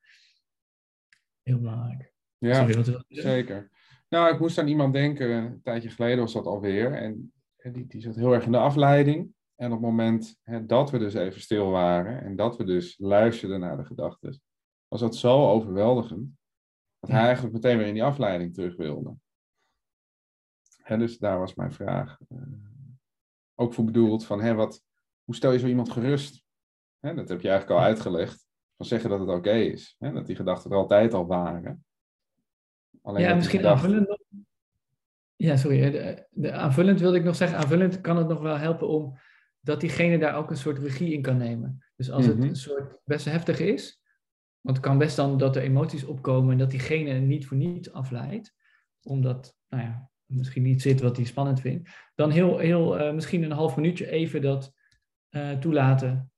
heel belangrijk. ja. Sorry? Zeker. Nou, ik moest aan iemand denken, een tijdje geleden was dat alweer. En die, die zat heel erg in de afleiding. En op het moment hè, dat we dus even stil waren en dat we dus luisterden naar de gedachten, was dat zo overweldigend. Dat hij eigenlijk meteen weer in die afleiding terug wilde. Hè, dus daar was mijn vraag eh, ook voor bedoeld van, hè, wat, hoe stel je zo iemand gerust? Hè, dat heb je eigenlijk al uitgelegd. Van zeggen dat het oké is. Hè, dat die gedachten er altijd al waren. Alleen Ja, misschien aanvullend nog. Ja, sorry. hè, De, de aanvullend wilde ik nog zeggen. Aanvullend kan het nog wel helpen om dat diegene daar ook een soort regie in kan nemen. Dus als Mhm. het een soort best heftig is, want het kan best dan dat er emoties opkomen en dat diegene niet voor niets afleidt, omdat, nou ja, misschien niet zit wat hij spannend vindt, dan heel, heel eh, misschien een half minuutje even dat eh, toelaten,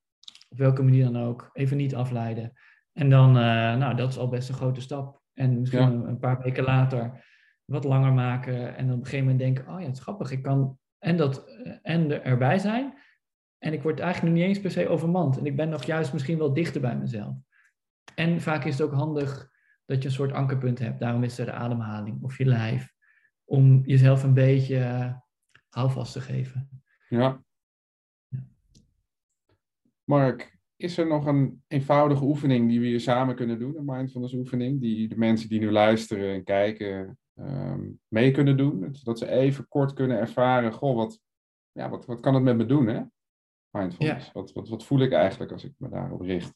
op welke manier dan ook, even niet afleiden. En dan, eh, nou, dat is al best een grote stap. En misschien Ja. een, een paar weken later wat langer maken en dan op een gegeven moment denken, oh ja, het is grappig, ik kan en, dat, eh, en er- erbij zijn En ik word eigenlijk nog niet eens per se overmand. En ik ben nog juist misschien wel dichter bij mezelf. En vaak is het ook handig dat je een soort ankerpunt hebt. Daarom is er de ademhaling of je lijf. Om jezelf een beetje uh, houvast te geven. Ja. Mark, is er nog een eenvoudige oefening die we hier samen kunnen doen? Een mindfulness oefening die de mensen die nu luisteren en kijken um, mee kunnen doen? Zodat ze even kort kunnen ervaren, goh, wat, ja, wat, wat kan het met me doen, hè? Mindfulness. Ja. Wat, wat, wat voel ik eigenlijk als ik me daarop richt?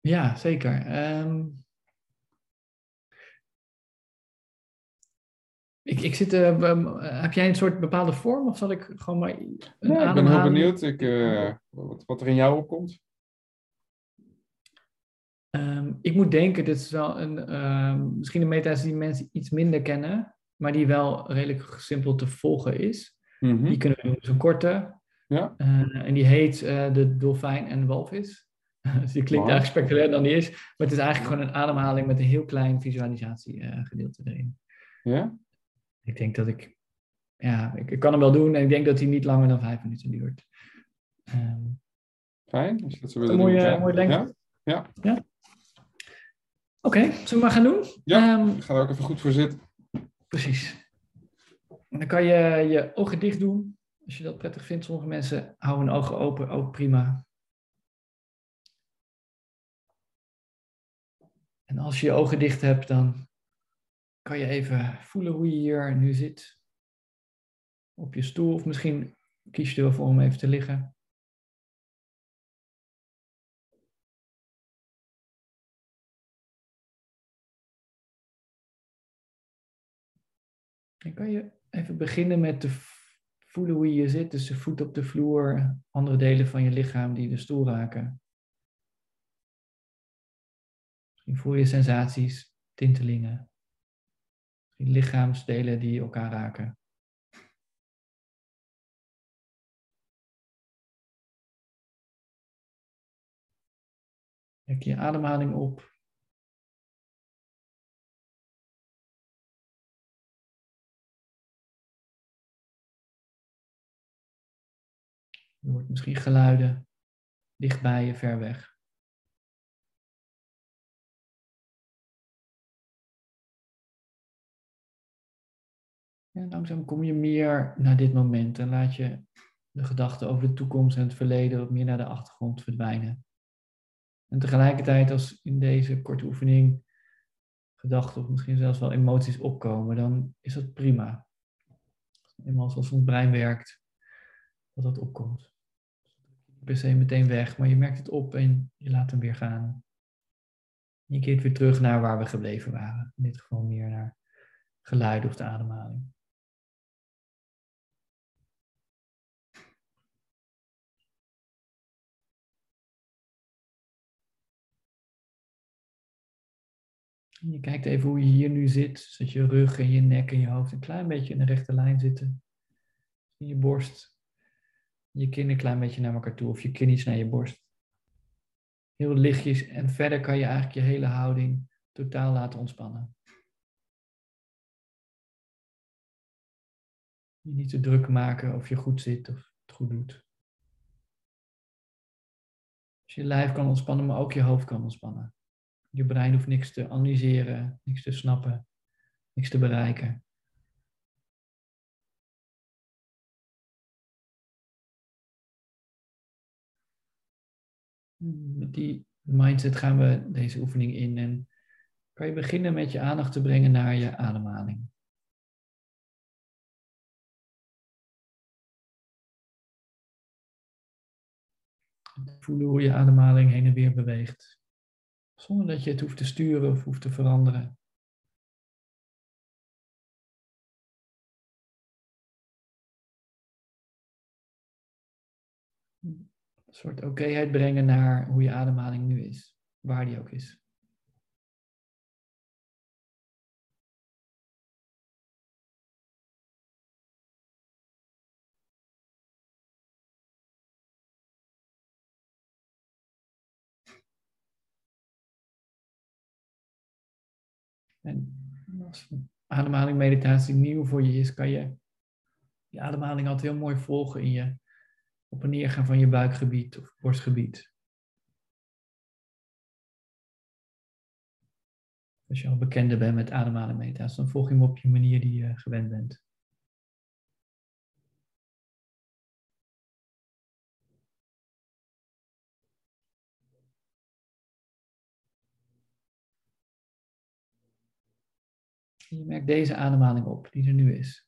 Ja, zeker. Um, ik, ik zit, uh, heb jij een soort bepaalde vorm of zal ik gewoon maar. Een ja, ik ben heel benieuwd ik, uh, wat, wat er in jou opkomt. Um, ik moet denken, dit is wel een, um, misschien een meditatie die mensen iets minder kennen, maar die wel redelijk simpel te volgen is. Mm -hmm. Die kunnen we doen, zo'n korte. Ja. Uh, en die heet de dolfijn en de walvis. dus die klinkt eigenlijk spectaculair dan die is. Maar het is eigenlijk gewoon een ademhaling met een heel klein visualisatiegedeelte uh, erin. Ja? Ik denk dat ik... Ja, ik, ik, kan hem wel doen. En ik denk dat hij niet langer dan vijf minuten duurt. Um, Fijn, als je dat zo willen mooie, mooie lengte. Ja. ja. ja. Oké, okay, zullen we maar gaan doen? Ja, um, ik ga er ook even goed voor zitten. Precies. En dan kan je je ogen dicht doen. Als je dat prettig vindt. Sommige mensen houden hun ogen open, ook prima. En als je je ogen dicht hebt, dan kan je even voelen hoe je hier nu zit. Op je stoel, of misschien kies je ervoor om even te liggen. Kan je even beginnen met te voelen hoe je zit. Dus de voet op de vloer, andere delen van je lichaam die de stoel raken. Misschien voel je sensaties, tintelingen. Misschien lichaamsdelen die elkaar raken. Trek je ademhaling op. Je hoort misschien geluiden dichtbij je, ver weg. En langzaam kom je meer naar dit moment en laat je de gedachten over de toekomst en het verleden wat meer naar de achtergrond verdwijnen. En tegelijkertijd, als in deze korte oefening gedachten of misschien zelfs wel emoties opkomen, dan is dat prima. Eenmaal zoals ons brein werkt, dat dat opkomt. Per se meteen weg, maar je merkt het op en je laat hem weer gaan. Je keert weer terug naar waar we gebleven waren. In dit geval meer naar geluid of de ademhaling. Je kijkt even hoe je hier nu zit, zodat je rug en je nek en je hoofd een klein beetje in de rechte lijn zitten. In je borst, je kin een klein beetje naar elkaar toe of je kin iets naar je borst. Heel lichtjes en verder kan je eigenlijk je hele houding totaal laten ontspannen. Je niet te druk maken of je goed zit of het goed doet. Dus je lijf kan ontspannen, maar ook je hoofd kan ontspannen. Je brein hoeft niks te analyseren, niks te snappen, niks te bereiken. Met die mindset gaan we deze oefening in en kan je beginnen met je aandacht te brengen naar je ademhaling. Voelen hoe je ademhaling heen en weer beweegt. Zonder dat je het hoeft te sturen of hoeft te veranderen. Soort okéheid brengen naar hoe je ademhaling nu is, waar die ook is. En als ademhaling meditatie nieuw voor je is, kan je je ademhaling altijd heel mooi volgen in je op en neer gaan van je buikgebied of borstgebied. Als je al bekender bent met ademhalen meta's, dan volg je hem op je manier die je gewend bent. En je merkt deze ademhaling op, die er nu is.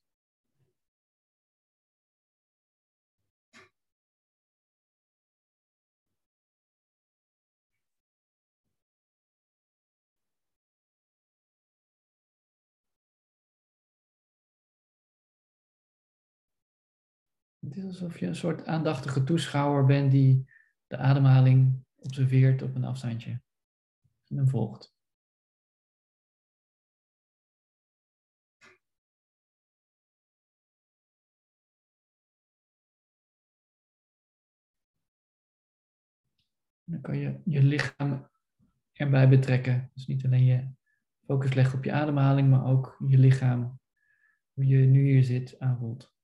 Het is alsof je een soort aandachtige toeschouwer bent die de ademhaling observeert op een afstandje en hem volgt. Dan kan je je lichaam erbij betrekken. Dus niet alleen je focus leggen op je ademhaling, maar ook je lichaam, hoe je nu hier zit, aanvoelt.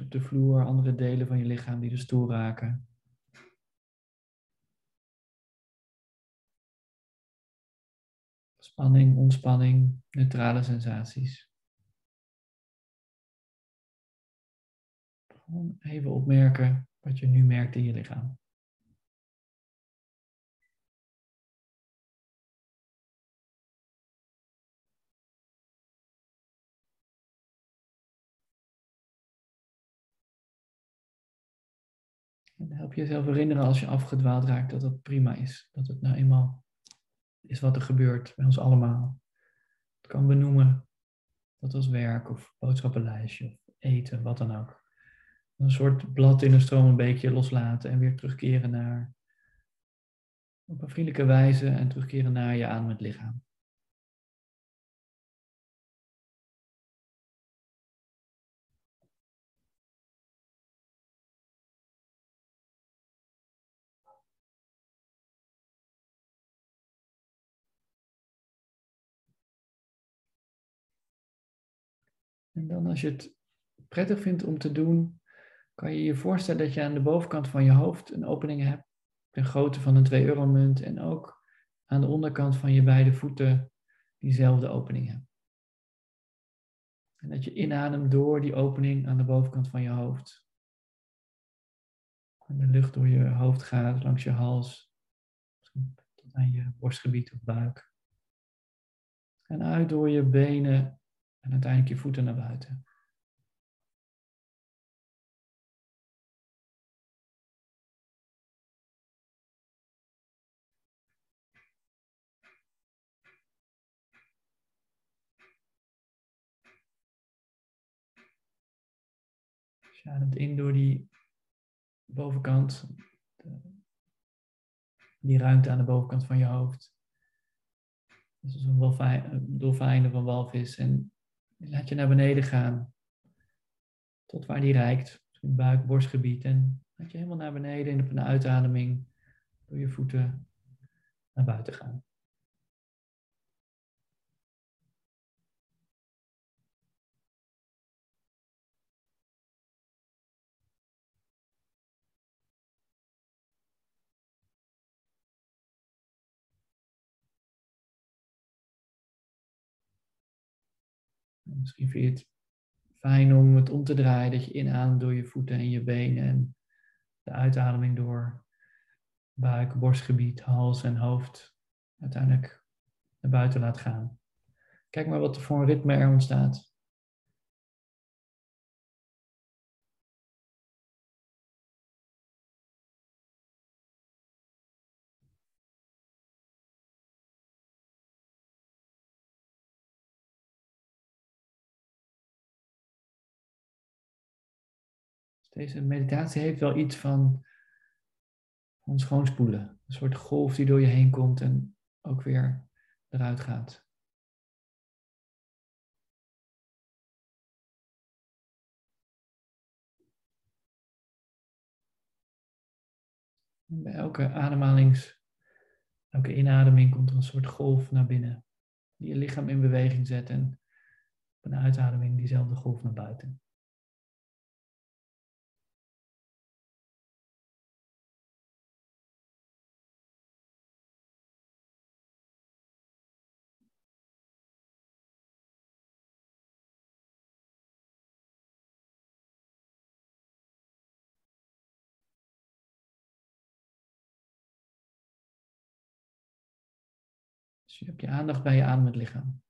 Op de vloer, andere delen van je lichaam die de stoel raken. Spanning, ontspanning, neutrale sensaties. Gewoon even opmerken wat je nu merkt in je lichaam. En help jezelf herinneren als je afgedwaald raakt dat dat prima is. Dat het nou eenmaal is wat er gebeurt bij ons allemaal. Het kan benoemen. Dat was werk of boodschappenlijstje of eten, wat dan ook. Een soort blad in een stroom een beetje loslaten en weer terugkeren naar op een vriendelijke wijze en terugkeren naar je aan met lichaam. En dan als je het prettig vindt om te doen, kan je je voorstellen dat je aan de bovenkant van je hoofd een opening hebt, de grootte van een 2 euro munt en ook aan de onderkant van je beide voeten diezelfde opening hebt. En dat je inademt door die opening aan de bovenkant van je hoofd. En de lucht door je hoofd gaat, langs je hals, tot aan je borstgebied of buik. En uit door je benen en uiteindelijk je voeten naar buiten. je ademt in door die bovenkant, die ruimte aan de bovenkant van je hoofd. Dat is een dolfijn of een walvis. En laat je naar beneden gaan. Tot waar die reikt. Misschien buik, borstgebied. En laat je helemaal naar beneden en op een uitademing door je voeten naar buiten gaan. Misschien vind je het fijn om het om te draaien, dat je inademt door je voeten en je benen en de uitademing door buik, borstgebied, hals en hoofd uiteindelijk naar buiten laat gaan. Kijk maar wat er voor een ritme er ontstaat. Deze meditatie heeft wel iets van, van schoonspoelen. Een soort golf die door je heen komt en ook weer eruit gaat. bij elke ademhalings, elke inademing komt er een soort golf naar binnen. Die je lichaam in beweging zet en op een uitademing diezelfde golf naar buiten. Je hebt je aandacht bij je ademend lichaam.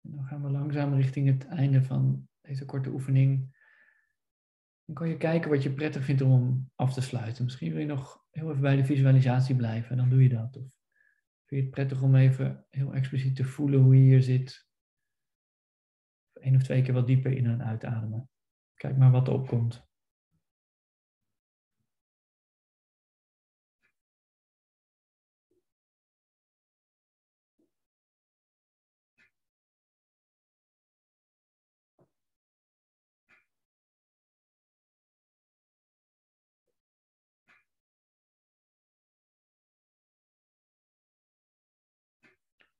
En dan gaan we langzaam richting het einde van deze korte oefening. Dan kan je kijken wat je prettig vindt om af te sluiten. Misschien wil je nog heel even bij de visualisatie blijven en dan doe je dat. Of vind je het prettig om even heel expliciet te voelen hoe je hier zit. Of één of twee keer wat dieper in en uitademen. Kijk maar wat er opkomt.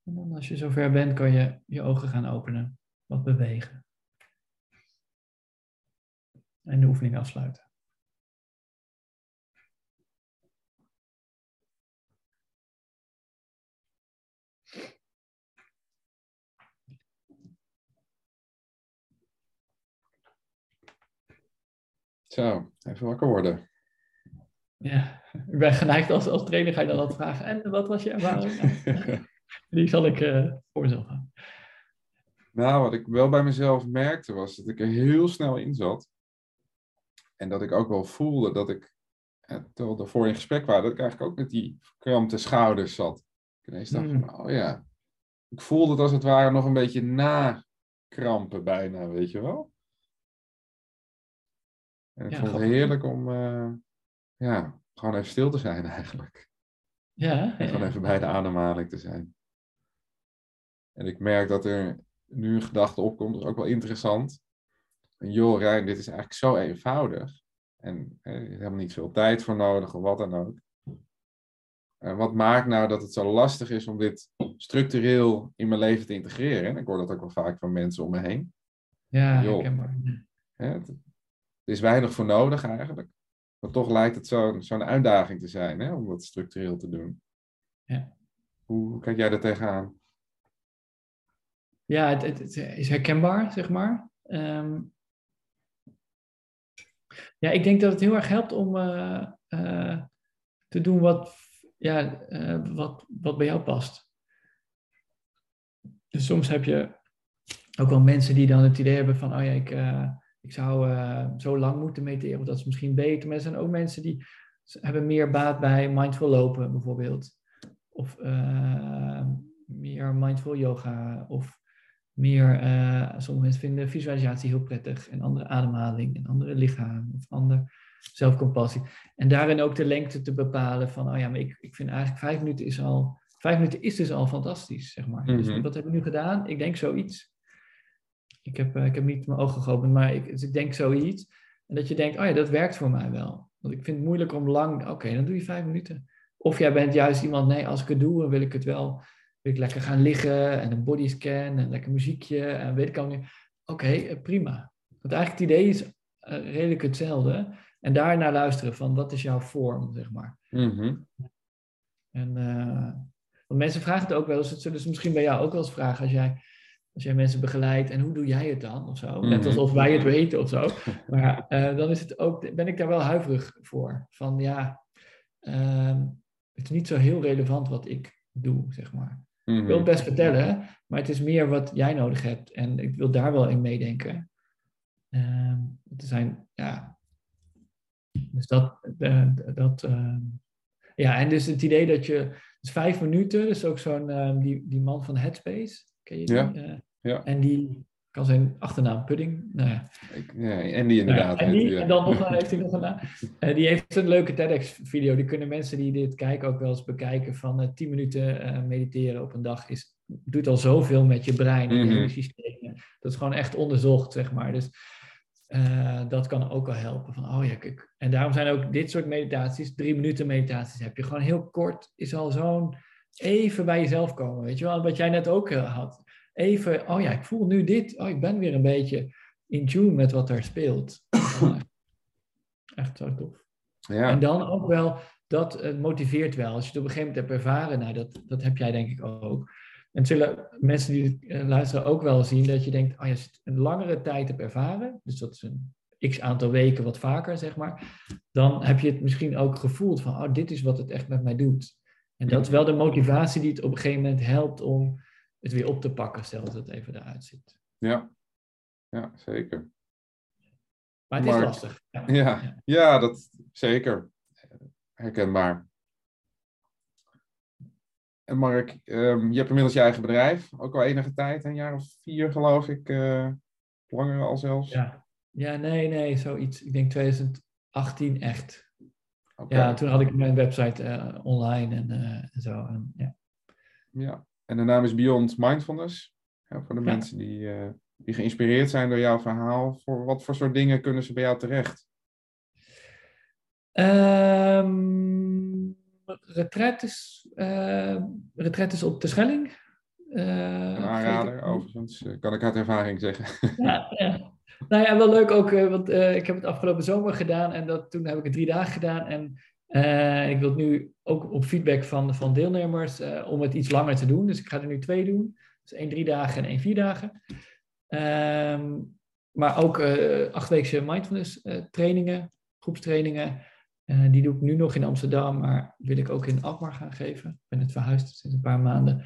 En dan als je zover bent, kan je je ogen gaan openen, wat bewegen. En de oefening afsluiten. Zo, even wakker worden. Ja, ik ben geneigd als, als trainer ga je dan dat vragen. En wat was je ervaring? Die zal ik uh, voor mezelf houden. Nou, wat ik wel bij mezelf merkte was dat ik er heel snel in zat. En dat ik ook wel voelde dat ik, eh, terwijl we ervoor in gesprek waren, dat ik eigenlijk ook met die krampte schouders zat. Ik ineens dacht Mm. van, oh ja. Ik voelde het als het ware nog een beetje na krampen bijna, weet je wel. En ik Ja, vond het grappig. heerlijk om, eh, ja, gewoon even stil te zijn eigenlijk. Ja, En gewoon even bij de ademhaling te zijn. En ik merk dat er nu een gedachte opkomt, dat is ook wel interessant. Joh, Rijn, dit is eigenlijk zo eenvoudig. En eh, er is helemaal niet veel tijd voor nodig of wat dan ook. En wat maakt nou dat het zo lastig is om dit structureel in mijn leven te integreren? En ik hoor dat ook wel vaak van mensen om me heen. ja Joh. Hè, het- Er is weinig voor nodig eigenlijk. Maar toch lijkt het zo'n uitdaging te zijn hè, om dat structureel te doen. Ja. Hoe, hoe kijk jij daar tegenaan? Ja, het, is herkenbaar, zeg maar. Ehm, ja, ik denk dat het heel erg helpt om eh, eh, te doen wat, ja, eh, wat, wat bij jou past. Dus soms heb je ook wel mensen die dan het idee hebben van, oh ja, ik, ik zou zo lang moeten mediteren, of dat is misschien beter. Maar er zijn ook mensen die hebben meer baat bij mindful lopen, bijvoorbeeld. Of meer mindful yoga, of meer, eh, sommige mensen vinden visualisatie heel prettig en andere ademhaling en andere lichaam of ander zelfcompassie. En daarin ook de lengte te bepalen van, oh ja, maar ik, ik vind eigenlijk vijf minuten is al, vijf minuten is dus al fantastisch, zeg maar. Mhm. Dus wat heb ik nu gedaan? Ik denk zoiets. Ik heb, eh, ik heb niet mijn ogen geopend, maar ik, dus ik denk zoiets. En dat je denkt, oh ja, dat werkt voor mij wel. Want ik vind het moeilijk om lang, oké, dan doe je vijf minuten. Of jij bent juist iemand, nee, als ik het doe, dan wil ik het wel wil ik lekker gaan liggen en een bodyscan en lekker muziekje en weet ik al niet. Oké, eh, prima. Want eigenlijk het idee is eh, redelijk hetzelfde. En daarna luisteren van wat is jouw vorm, zeg maar. Mhm. En, eh, want mensen vragen het ook wel eens, dat zullen ze misschien bij jou ook wel eens vragen als jij, als jij mensen begeleidt en hoe doe jij het dan of zo. Net Mhm. alsof wij het weten of zo. Maar dan is het ook, ben ik daar wel huiverig voor. Van ja, ehm, het is niet zo heel relevant wat ik doe, zeg maar. Mhm. Ik wil het best vertellen, maar het is meer wat jij nodig hebt. En ik wil daar wel in meedenken. Ehm er zijn, ja. Dus dat, eh, dat ehm, ja, en dus het idee dat je, dus vijf minuten, dus ook zo'n, ehm, die, die man van Headspace, ken je die? Ja, Eh, ja. En die kan zijn achternaam Pudding, nou ja, Ik, ja, Andy inderdaad. ja, en, dan nog heeft hij nog een naam. Eh, die heeft een leuke TEDx-video. Die kunnen mensen die dit kijken ook wel eens bekijken. Van eh 10 minuten eh, mediteren op een dag is, doet al zoveel met je brein en je hele systeem. Dat is gewoon echt onderzocht, zeg maar. Dus dat kan ook wel helpen. Van, oh ja, kijk. En daarom zijn ook dit soort meditaties, drie minuten meditaties heb je. Gewoon heel kort is al zo'n even bij jezelf komen. Weet je wel, wat jij net ook had. Even, oh ja, ik voel nu dit. Oh, ik ben weer een beetje in tune met wat er speelt. Oh, echt- echt zo tof. ja. En dan ook wel, dat eh, motiveert wel. Als je het op een gegeven moment hebt ervaren, nou, dat, dat heb jij denk ik ook. En zullen mensen die eh, luisteren ook wel zien dat je denkt, oh, ja, als je het een langere tijd hebt ervaren, dus dat is een x aantal weken wat vaker, zeg maar, dan heb je het misschien ook gevoeld van, oh, dit is wat het echt met mij doet. En dat is wel de motivatie die het op een gegeven moment helpt om het weer op te pakken, stel dat het even eruit zit. Ja, ja zeker. Maar het is lastig. Ja. Ja, ja. dat zeker. Herkenbaar. En Mark, um, je hebt inmiddels je eigen bedrijf, ook al enige tijd, een jaar of vier geloof ik, uh, langer al zelfs. Ja. ja, nee, nee, zoiets. Ik denk 2018 echt. Okay. Ja, toen had ik mijn website uh, online en, uh, en zo. En, ja. ja, en de naam is Beyond Mindfulness. Ja, voor de ja. mensen die, die geïnspireerd zijn door jouw verhaal, voor wat voor soort dingen kunnen ze bij jou terecht? Um, retretes, uh, retretes op de Schelling. Uh, een aanrader, overigens, kan ik uit ervaring zeggen. Ja, ja. Nou ja, wel leuk ook, want ik heb het afgelopen zomer gedaan en dat, toen heb ik het drie dagen gedaan. En uh, ik wil nu ook op feedback van, van deelnemers om het iets langer te doen. Dus ik ga er nu twee doen. Dus één drie dagen en één vier dagen. Um, maar ook uh, achtweekse mindfulness trainingen, groepstrainingen. Die doe ik nu nog in Amsterdam, maar wil ik ook in Alkmaar gaan geven. Ik ben het verhuisd sinds een paar maanden.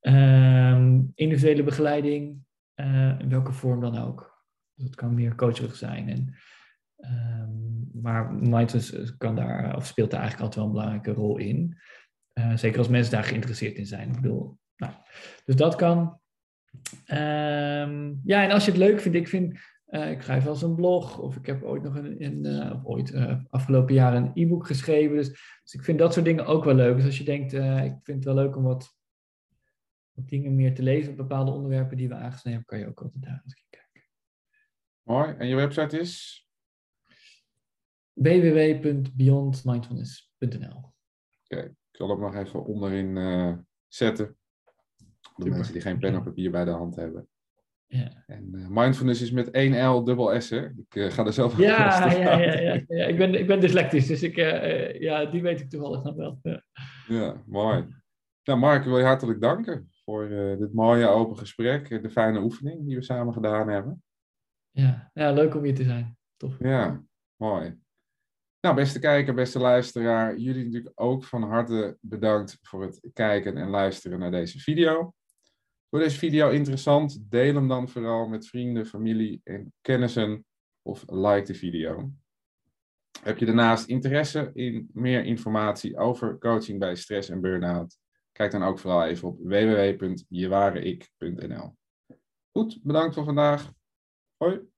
Um, individuele begeleiding, in welke vorm dan ook. Dus het kan meer coacherig zijn. En, um, maar mindfulness kan daar, of speelt daar eigenlijk altijd wel een belangrijke rol in. zeker als mensen daar geïnteresseerd in zijn. Ik bedoel, nou, dus dat kan. Um, ja, en als je het leuk vindt, ik vind, ik schrijf wel eens een blog, of ik heb ooit nog een, een ooit afgelopen jaar een e-book geschreven. Dus, dus, ik vind dat soort dingen ook wel leuk. Dus als je denkt, ik vind het wel leuk om wat, wat dingen meer te lezen op bepaalde onderwerpen die we aangesneden hebben, kan je ook altijd daar eens kijken. Mooi. En je website is? www.beyondmindfulness.nl Oké, okay. ik zal hem nog even onderin zetten. De mensen die geen pen en papier bij de hand hebben. Ja. En uh, mindfulness is met één L dubbel S, hè? Ik uh, ga er zelf ja, ja, ja, ja, ja, Ik, ben, ik ben dyslectisch, dus ik, uh, ja, die weet ik toevallig nog wel. Ja, ja mooi. Nou, Mark, ik wil je hartelijk danken voor dit mooie open gesprek, de fijne oefening die we samen gedaan hebben. Ja, ja leuk om hier te zijn. Tof. Ja, mooi. Nou, beste kijker, beste luisteraar, jullie natuurlijk ook van harte bedankt voor het kijken en luisteren naar deze video. Voor deze video interessant, deel hem dan vooral met vrienden, familie en kennissen of like de video. Heb je daarnaast interesse in meer informatie over coaching bij stress en burn-out? Kijk dan ook vooral even op www.jewareik.nl. Goed, bedankt voor vandaag. Hoi.